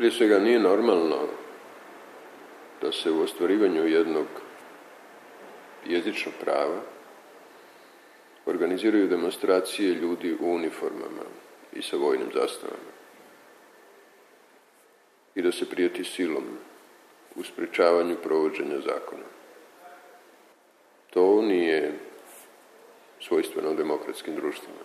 Prije svega nije normalno da se u ostvarivanju jednog jezičnog prava organiziraju demonstracije ljudi u uniformama i sa vojnim zastavama. I da se prijeti silom u sprečavanju provođenja zakona. To nije svojstveno demokratskim društvima.